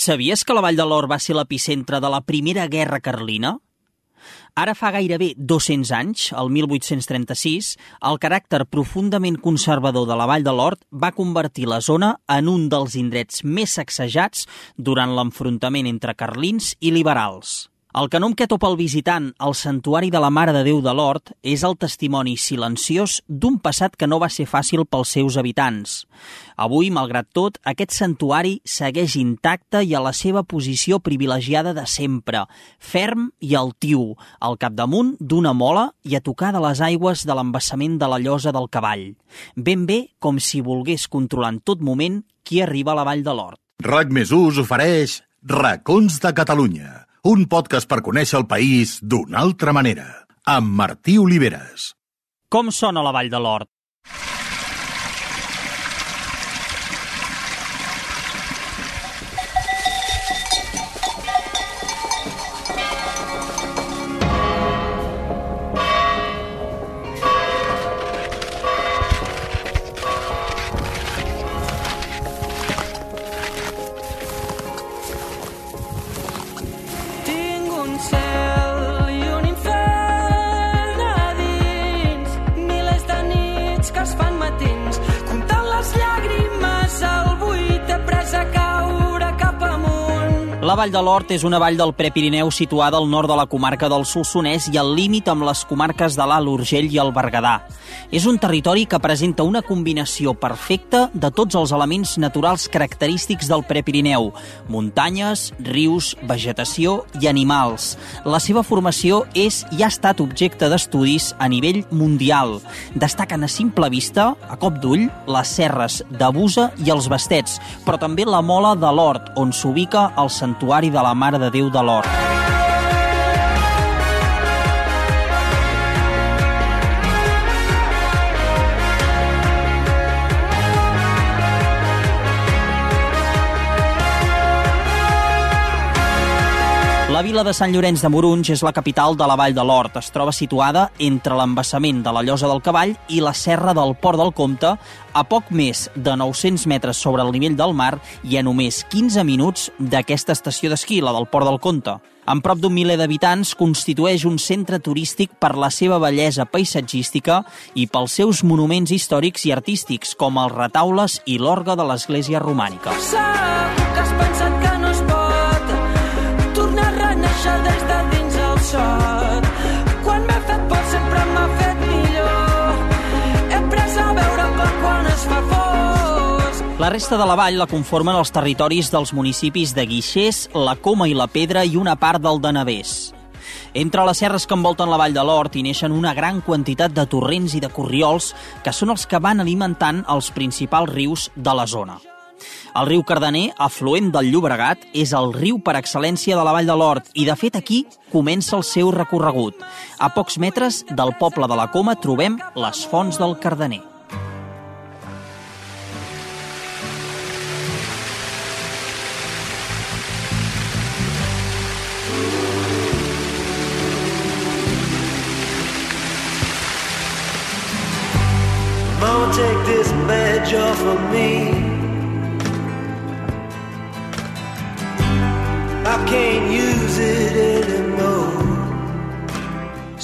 Sabies que la Vall de l'Or va ser l'epicentre de la Primera Guerra Carlina? Ara fa gairebé 200 anys, el 1836, el caràcter profundament conservador de la Vall de l'Hort va convertir la zona en un dels indrets més sacsejats durant l'enfrontament entre carlins i liberals. El que no em queto pel visitant al Santuari de la Mare de Déu de l'Hort és el testimoni silenciós d'un passat que no va ser fàcil pels seus habitants. Avui, malgrat tot, aquest santuari segueix intacte i a la seva posició privilegiada de sempre, ferm i altiu, al capdamunt d'una mola i a tocar de les aigües de l'embassament de la llosa del cavall. Ben bé com si volgués controlar en tot moment qui arriba a la Vall de l'Hort. RAC més us ofereix Racons de Catalunya un podcast per conèixer el país d'una altra manera, amb Martí Oliveres. Com sona la Vall de l'Hort? La Vall de l'Hort és una vall del Prepirineu situada al nord de la comarca del Solsonès i al límit amb les comarques de l'Alt Urgell i el Berguedà. És un territori que presenta una combinació perfecta de tots els elements naturals característics del Prepirineu, muntanyes, rius, vegetació i animals. La seva formació és i ha estat objecte d'estudis a nivell mundial. Destaquen a simple vista, a cop d'ull, les serres de Busa i els Bastets, però també la Mola de l'Hort, on s'ubica el santuari santuari de la Mare de Déu de l'Hort. La vila de Sant Llorenç de Morunys és la capital de la Vall de l'Hort. Es troba situada entre l'embassament de la Llosa del Cavall i la serra del Port del Comte, a poc més de 900 metres sobre el nivell del mar i a només 15 minuts d'aquesta estació d'esquí, la del Port del Comte. Amb prop d'un miler d'habitants, constitueix un centre turístic per la seva bellesa paisatgística i pels seus monuments històrics i artístics, com els retaules i l'orgue de l'església romànica. Que has pensat que Resta de la vall la conformen els territoris dels municipis de Guixers, la Coma i la Pedra i una part del de Navès. Entre les serres que envolten la vall de l'Hort hi neixen una gran quantitat de torrents i de corriols que són els que van alimentant els principals rius de la zona. El riu Cardener, afluent del Llobregat, és el riu per excel·lència de la Vall de l'Hort i, de fet, aquí comença el seu recorregut. A pocs metres del poble de la Coma trobem les fonts del Cardener. you're for me. I can't use.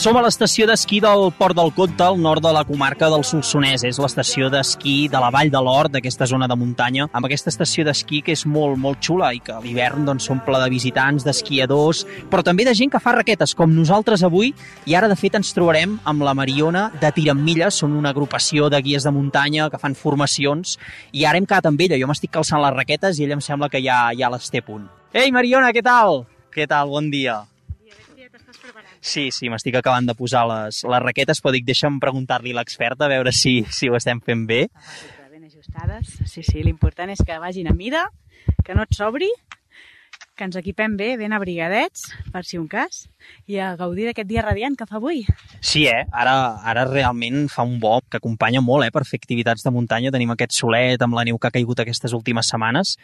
Som a l'estació d'esquí del Port del Comte, al nord de la comarca del Solsonès. És l'estació d'esquí de la Vall de l'Hort, d'aquesta zona de muntanya, amb aquesta estació d'esquí que és molt, molt xula i que a l'hivern doncs, de visitants, d'esquiadors, però també de gent que fa raquetes, com nosaltres avui, i ara, de fet, ens trobarem amb la Mariona de Tiramilles, són una agrupació de guies de muntanya que fan formacions, i ara hem quedat amb ella. Jo m'estic calçant les raquetes i ella em sembla que ja, ja les té punt. Ei, Mariona, què tal? Què tal? Bon dia. Sí, sí, m'estic acabant de posar les, les raquetes, però dic, deixa'm preguntar-li a l'experta a veure si, si ho estem fent bé. Ben ajustades. Sí, sí, l'important és que vagin a mida, que no et sobri que ens equipem bé, ben abrigadets, per si un cas, i a gaudir d'aquest dia radiant que fa avui. Sí, eh? Ara, ara realment fa un bo que acompanya molt eh, per fer activitats de muntanya. Tenim aquest solet amb la neu que ha caigut aquestes últimes setmanes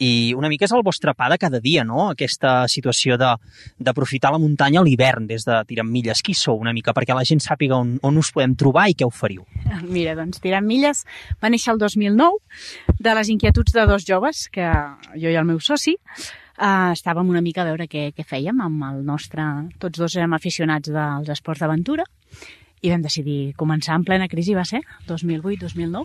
i una mica és el vostre pa de cada dia, no? Aquesta situació d'aprofitar la muntanya a l'hivern des de Tirant Milles. Qui sou una mica perquè la gent sàpiga on, on us podem trobar i què oferiu? Mira, doncs Tirant Milles va néixer el 2009 de les inquietuds de dos joves, que jo i el meu soci, eh, estàvem una mica a veure què, què fèiem amb el nostre... Tots dos érem aficionats dels esports d'aventura i vam decidir començar en plena crisi, va ser, 2008-2009.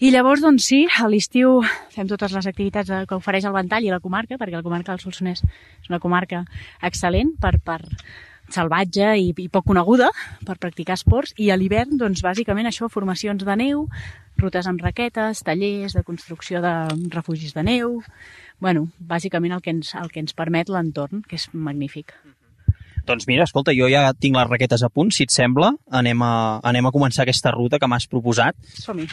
I llavors, doncs sí, a l'estiu fem totes les activitats que ofereix el Ventall i la comarca, perquè la comarca del Solsonès és una comarca excel·lent per, per salvatge i, i poc coneguda per practicar esports i a l'hivern, doncs, bàsicament això, formacions de neu, rutes amb raquetes, tallers de construcció de refugis de neu, bueno, bàsicament el que ens, el que ens permet l'entorn, que és magnífic. Doncs mira, escolta, jo ja tinc les raquetes a punt, si et sembla. Anem a, anem a començar aquesta ruta que m'has proposat. Som-hi.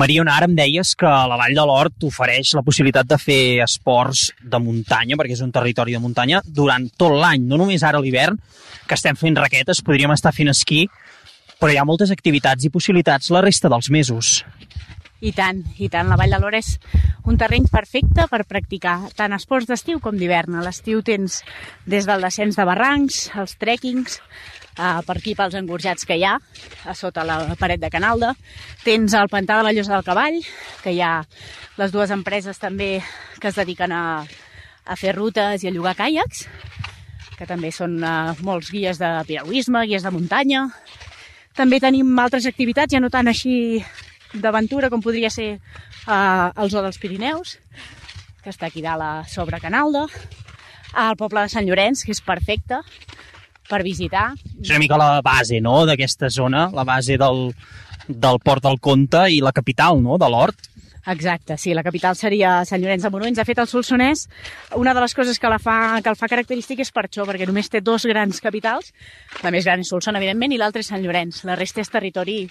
Mariona, ara em deies que la Vall de l'Hort ofereix la possibilitat de fer esports de muntanya, perquè és un territori de muntanya, durant tot l'any, no només ara a l'hivern, que estem fent raquetes, podríem estar fent esquí, però hi ha moltes activitats i possibilitats la resta dels mesos. I tant, i tant. La Vall de l'Hora és un terreny perfecte per practicar tant esports d'estiu com d'hivern. A l'estiu tens des del descens de barrancs, els trekkings, eh, per aquí pels engorjats que hi ha, a sota la paret de Canalda. Tens el pantà de la Llosa del Cavall, que hi ha les dues empreses també que es dediquen a, a fer rutes i a llogar caiacs, que també són eh, molts guies de piragüisme, guies de muntanya. També tenim altres activitats, ja no tant així d'aventura com podria ser eh, el Zoo dels Pirineus, que està aquí dalt a sobre Canalda, al poble de Sant Llorenç, que és perfecte per visitar. És una mica la base no, d'aquesta zona, la base del, del Port del Comte i la capital no, de l'Hort. Exacte, sí, la capital seria Sant Llorenç de Morunys. De fet, el Solsonès, una de les coses que, la fa, que el fa característic és per això, perquè només té dos grans capitals. La més gran és Solsona, evidentment, i l'altra és Sant Llorenç. La resta és territori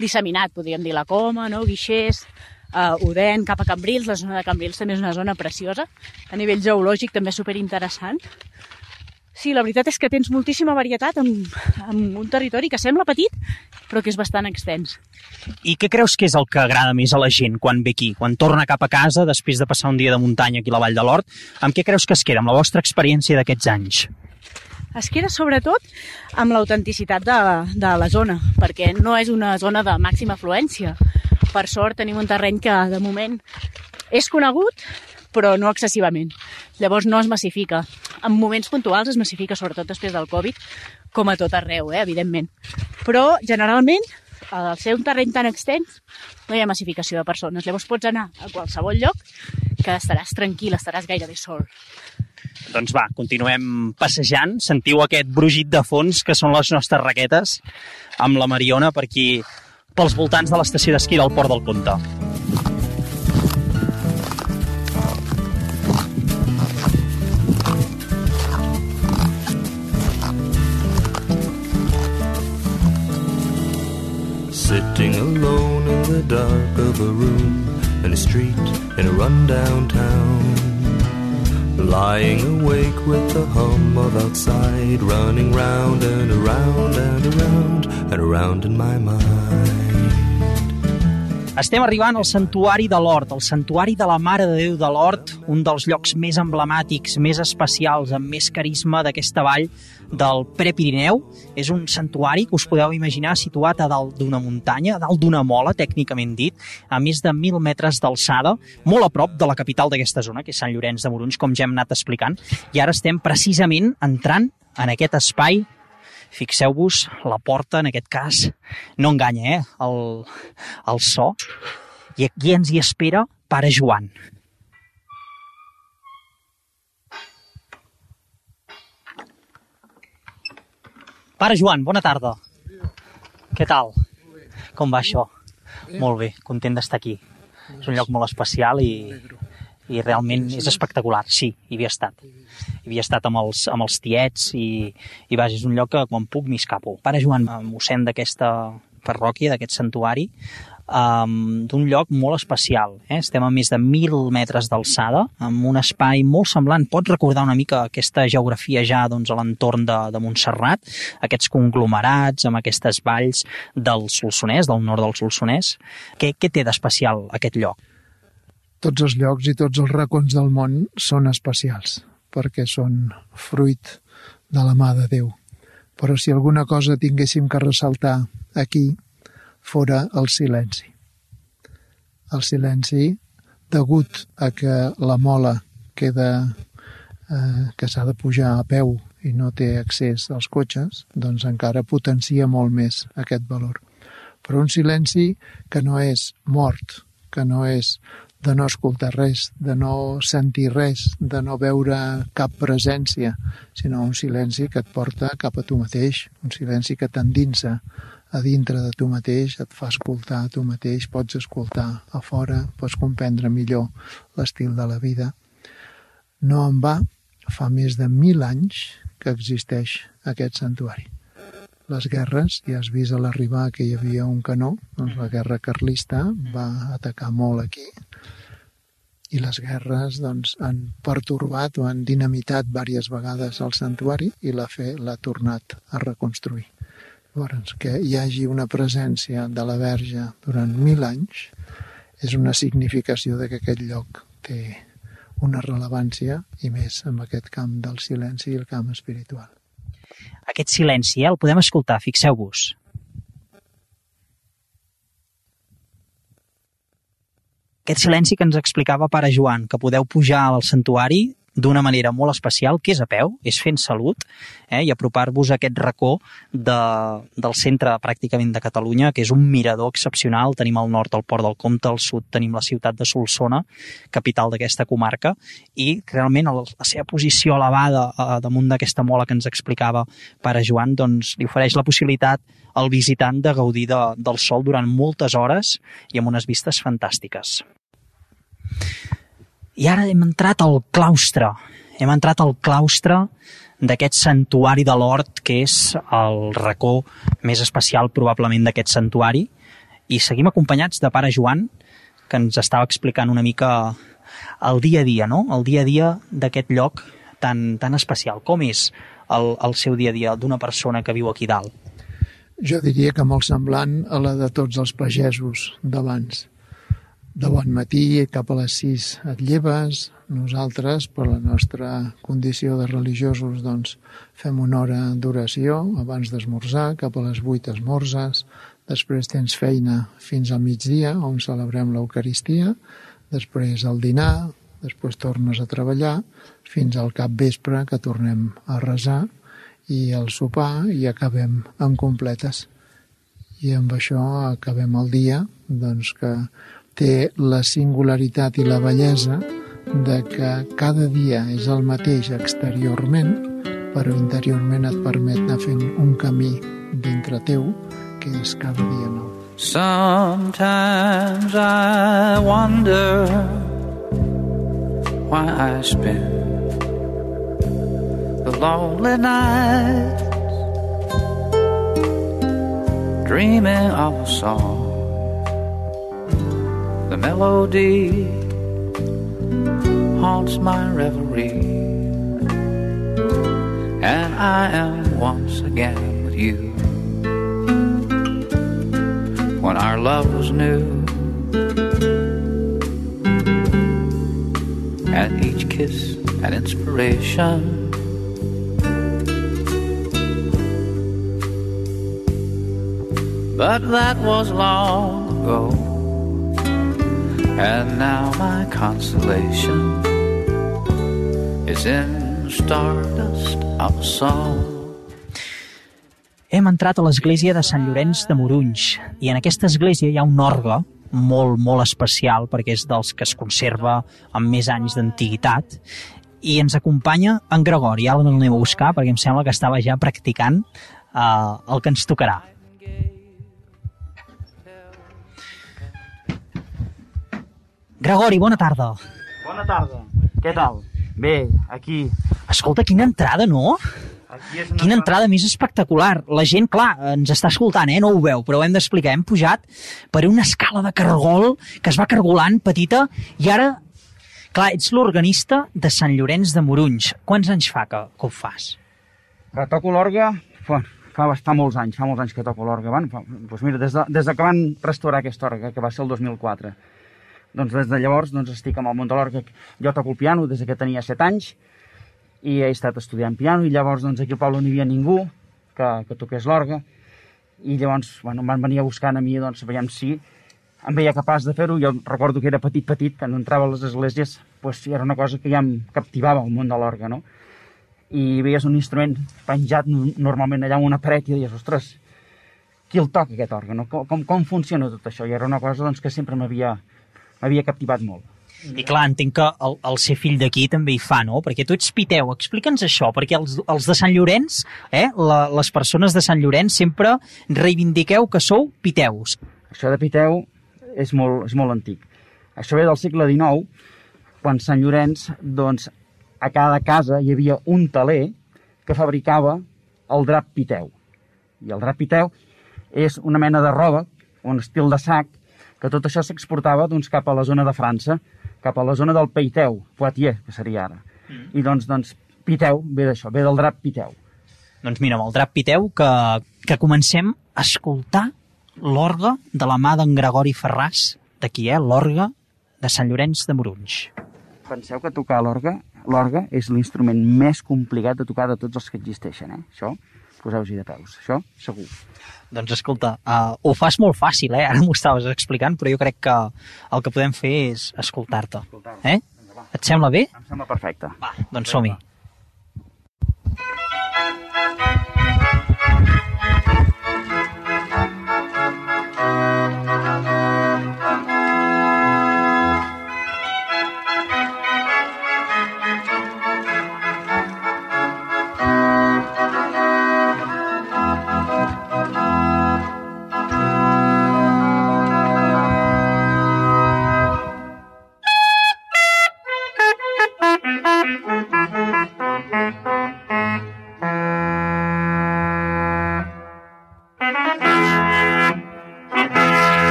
disseminat, podríem dir la Coma, no? Guixers, uh, Odèn, cap a Cambrils. La zona de Cambrils també és una zona preciosa. A nivell geològic també superinteressant. Sí, la veritat és que tens moltíssima varietat en, en un territori que sembla petit, però que és bastant extens. I què creus que és el que agrada més a la gent quan ve aquí, quan torna cap a casa després de passar un dia de muntanya aquí a la Vall de l'Hort? Amb què creus que es queda, amb la vostra experiència d'aquests anys? Es queda sobretot amb l'autenticitat de, de la zona, perquè no és una zona de màxima afluència. Per sort tenim un terreny que de moment és conegut, però no excessivament. Llavors no es massifica. En moments puntuals es massifica, sobretot després del Covid, com a tot arreu, eh, evidentment. Però generalment, al ser un terreny tan extens, no hi ha massificació de persones. Llavors pots anar a qualsevol lloc que estaràs tranquil, estaràs gairebé sol. Doncs va, continuem passejant. Sentiu aquest brugit de fons que són les nostres raquetes amb la Mariona per aquí, pels voltants de l'estació d'esquí del Port del Comte. The dark of a room in a street in a rundown town. Lying awake with the hum of outside running round and around and around and around in my mind. Estem arribant al Santuari de l'Hort, el Santuari de la Mare de Déu de l'Hort, un dels llocs més emblemàtics, més especials, amb més carisma d'aquesta vall del Prepirineu. És un santuari que us podeu imaginar situat a dalt d'una muntanya, a dalt d'una mola, tècnicament dit, a més de 1.000 metres d'alçada, molt a prop de la capital d'aquesta zona, que és Sant Llorenç de Morunys, com ja hem anat explicant. I ara estem precisament entrant en aquest espai Fixeu-vos, la porta, en aquest cas, no enganya, eh? El, el so. I aquí ens hi espera Pare Joan. Pare Joan, bona tarda. Què tal? Com va això? Molt bé, content d'estar aquí. És un lloc molt especial i, i realment és espectacular, sí, hi havia estat. Havia estat amb els, amb els tiets i, i vaja, és un lloc que quan puc m'hi escapo. Pare Joan, mossèn d'aquesta parròquia, d'aquest santuari, um, d'un lloc molt especial. Eh? Estem a més de 1.000 metres d'alçada, amb un espai molt semblant. Pots recordar una mica aquesta geografia ja doncs, a l'entorn de, de Montserrat, aquests conglomerats amb aquestes valls del Solsonès, del nord del Solsonès. Què, què té d'especial aquest lloc? Tots els llocs i tots els racons del món són especials, perquè són fruit de la mà de Déu. Però si alguna cosa tinguéssim que ressaltar aquí, fora el silenci. El silenci degut a que la mola queda eh, que s'ha de pujar a peu i no té accés als cotxes, doncs encara potencia molt més aquest valor. Però un silenci que no és mort, que no és de no escoltar res, de no sentir res, de no veure cap presència, sinó un silenci que et porta cap a tu mateix, un silenci que t'endinsa a dintre de tu mateix, et fa escoltar a tu mateix, pots escoltar a fora, pots comprendre millor l'estil de la vida. No en va, fa més de mil anys que existeix aquest santuari. Les guerres, ja has vist a l'arribar que hi havia un canó, doncs la guerra carlista va atacar molt aquí, i les guerres doncs, han pertorbat o han dinamitat diverses vegades el santuari i la fe l'ha tornat a reconstruir. Llavors, que hi hagi una presència de la Verge durant mil anys és una significació de que aquest lloc té una rellevància i més en aquest camp del silenci i el camp espiritual. Aquest silenci el podem escoltar, fixeu-vos. Aquest silenci que ens explicava pare Joan, que podeu pujar al santuari d'una manera molt especial, que és a peu, és fent salut, eh, i apropar-vos a aquest racó de, del centre pràcticament de Catalunya, que és un mirador excepcional. Tenim al nord el Port del Comte, al sud tenim la ciutat de Solsona, capital d'aquesta comarca, i realment la seva posició elevada eh, damunt d'aquesta mola que ens explicava pare Joan, doncs li ofereix la possibilitat al visitant de gaudir de, del sol durant moltes hores i amb unes vistes fantàstiques. I ara hem entrat al claustre. Hem entrat al claustre d'aquest santuari de l'Hort, que és el racó més especial probablement d'aquest santuari. I seguim acompanyats de pare Joan, que ens estava explicant una mica el dia a dia, no? El dia a dia d'aquest lloc tan, tan especial. Com és el, el seu dia a dia d'una persona que viu aquí dalt? Jo diria que molt semblant a la de tots els pagesos d'abans de bon matí cap a les 6 et lleves, nosaltres, per la nostra condició de religiosos, doncs, fem una hora d'oració abans d'esmorzar, cap a les 8 esmorzes, després tens feina fins al migdia, on celebrem l'Eucaristia, després el dinar, després tornes a treballar, fins al cap vespre que tornem a resar, i el sopar i acabem amb completes. I amb això acabem el dia, doncs que té la singularitat i la bellesa de que cada dia és el mateix exteriorment, però interiorment et permet anar fent un camí dintre teu que és cada dia nou. Sometimes I wonder why I spend the lonely nights dreaming of a song The melody haunts my reverie, and I am once again with you. When our love was new, and each kiss an inspiration. But that was long ago. And now my consolation is in stardust of song. Hem entrat a l'església de Sant Llorenç de Morunys i en aquesta església hi ha un orgue molt, molt especial perquè és dels que es conserva amb més anys d'antiguitat i ens acompanya en Gregori, ara l'anem a buscar perquè em sembla que estava ja practicant eh, el que ens tocarà. Gregori, bona tarda. Bona tarda. Què tal? Bé, aquí... Escolta, quina entrada, no? aquí és una Quina entrada més espectacular. La gent, clar, ens està escoltant, eh? no ho veu, però ho hem d'explicar. Hem pujat per una escala de cargol que es va cargolant petita i ara, clar, ets l'organista de Sant Llorenç de Morunys. Quants anys fa que, que ho fas? Que toco l'orga, fa, fa, fa molts anys, fa molts anys que toco l'orga. Bueno, fa, doncs mira, des de, des de que van restaurar aquesta orga, que va ser el 2004, doncs des de llavors doncs, estic amb el món de l'orga. Jo toco el piano des de que tenia 7 anys i he estat estudiant piano i llavors doncs, aquí al poble no hi havia ningú que, que toqués l'orga i llavors bueno, em van venir a buscar a mi doncs, veiem si em veia capaç de fer-ho. Jo recordo que era petit, petit, que no entrava a les esglésies, doncs, era una cosa que ja em captivava el món de l'orga, no? I veies un instrument penjat no- normalment allà en una paret i deies, ostres, qui el toca aquest òrgan? No? Com, com, com funciona tot això? I era una cosa doncs, que sempre m'havia m'havia captivat molt. I clar, entenc que el, el ser fill d'aquí també hi fa, no? Perquè tu ets piteu, explica'ns això, perquè els, els de Sant Llorenç, eh, la, les persones de Sant Llorenç sempre reivindiqueu que sou piteus. Això de Piteu és molt, és molt antic. Això ve del segle XIX, quan Sant Llorenç, doncs, a cada casa hi havia un taler que fabricava el drap Piteu. I el drap Piteu és una mena de roba, un estil de sac, que tot això s'exportava doncs, cap a la zona de França, cap a la zona del Peiteu, Poitiers, que seria ara. Mm. I doncs, doncs Piteu ve d'això, ve del drap Piteu. Doncs mira, amb el drap piteu que, que comencem a escoltar l'orga de la mà d'en Gregori Ferràs, d'aquí, eh? L'orga de Sant Llorenç de Morunys. Penseu que tocar l'orga, l'orga és l'instrument més complicat de tocar de tots els que existeixen, eh? Això, poseu-hi de peus, això segur. Doncs escolta, uh, ho fas molt fàcil, eh? Ara m'ho estaves explicant, però jo crec que el que podem fer és escoltar-te. Eh? Et sembla bé? Em sembla perfecte. Va, doncs som-hi.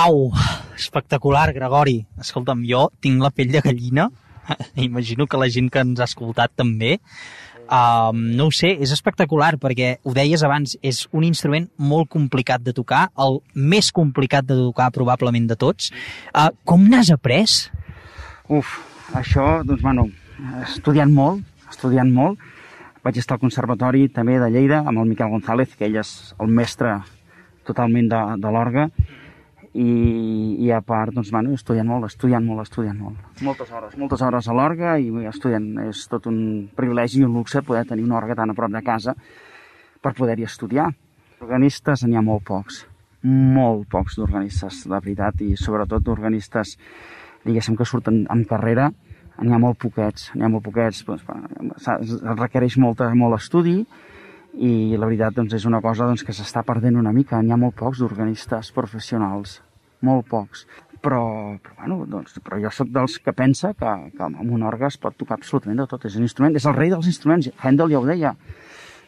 Uau, espectacular, Gregori. Escolta'm, jo tinc la pell de gallina, imagino que la gent que ens ha escoltat també. Um, no ho sé, és espectacular perquè ho deies abans, és un instrument molt complicat de tocar, el més complicat de tocar probablement de tots. Uh, com n'has après? Uf, això, doncs, bueno, estudiant molt, estudiant molt. Vaig estar al Conservatori també de Lleida amb el Miquel González, que ell és el mestre totalment de, de l'orga, i, i a part, doncs, bueno, estudiant molt, estudiant molt, estudiant molt. Moltes hores, moltes hores a l'orga i estudiant. És tot un privilegi i un luxe poder tenir una orga tan a prop de casa per poder-hi estudiar. Organistes n'hi ha molt pocs, molt pocs d'organistes, la veritat, i sobretot d'organistes, diguéssim, que surten en carrera, n'hi ha molt poquets, n'hi ha molt poquets, doncs, requereix molta, molt estudi, i la veritat doncs, és una cosa doncs, que s'està perdent una mica. N'hi ha molt pocs d'organistes professionals, molt pocs. Però, però, bueno, doncs, però jo sóc dels que pensa que, que amb un orgue es pot tocar absolutament de tot. És un instrument, és el rei dels instruments. Handel ja ho deia.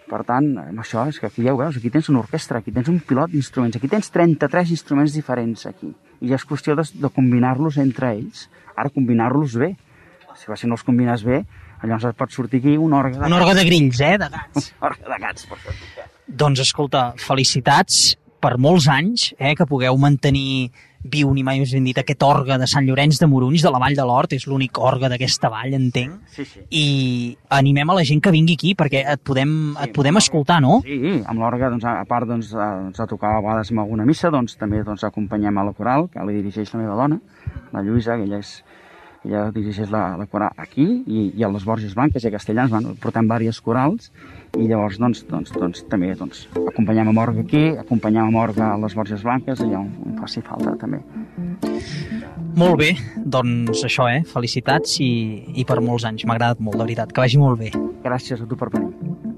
Per tant, amb això és que aquí ja ho veus, aquí tens una orquestra, aquí tens un pilot d'instruments, aquí tens 33 instruments diferents aquí. I ja és qüestió de, de combinar-los entre ells. Ara, combinar-los bé. Si, si no els combines bé, llavors et pot sortir aquí un orgue de Un orgue de grills, eh, de gats. un orgue de gats, per fer. Doncs escolta, felicitats per molts anys eh, que pugueu mantenir viu, ni mai us ben dit, aquest orgue de Sant Llorenç de Morunys, de la Vall de l'Hort, és l'únic orgue d'aquesta vall, entenc, Sí, sí. i animem a la gent que vingui aquí, perquè et podem, et podem escoltar, no? Sí, amb l'orgue, doncs, a part doncs, a, doncs, a tocar a vegades en alguna missa, doncs, també doncs, acompanyem a la coral, que la dirigeix la meva dona, la Lluïsa, que ella és ella dirigeix la, la coral aquí i, i a les Borges Blanques i a Castellans bueno, portem diverses corals i llavors doncs, doncs, doncs, també doncs, acompanyem a Morga aquí, acompanyem a Morga a les Borges Blanques, allà on, on faci falta també. Molt bé, doncs això, eh? Felicitats i, i per molts anys. M'ha agradat molt, de veritat. Que vagi molt bé. Gràcies a tu per venir.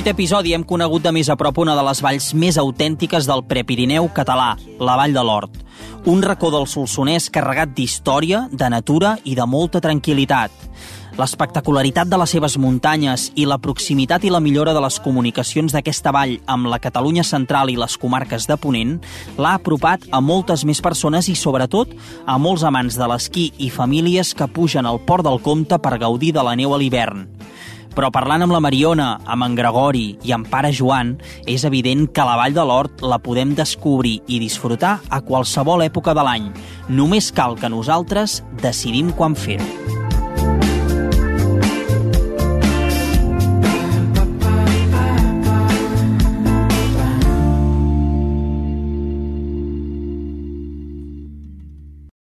En aquest vuit episodi hem conegut de més a prop una de les valls més autèntiques del Prepirineu català, la Vall de l'Hort. Un racó del Solsonès carregat d'història, de natura i de molta tranquil·litat. L'espectacularitat de les seves muntanyes i la proximitat i la millora de les comunicacions d'aquesta vall amb la Catalunya central i les comarques de Ponent l'ha apropat a moltes més persones i, sobretot, a molts amants de l'esquí i famílies que pugen al Port del Comte per gaudir de la neu a l'hivern. Però parlant amb la Mariona, amb en Gregori i amb pare Joan, és evident que la Vall de l'Hort la podem descobrir i disfrutar a qualsevol època de l'any. Només cal que nosaltres decidim quan fer-ho.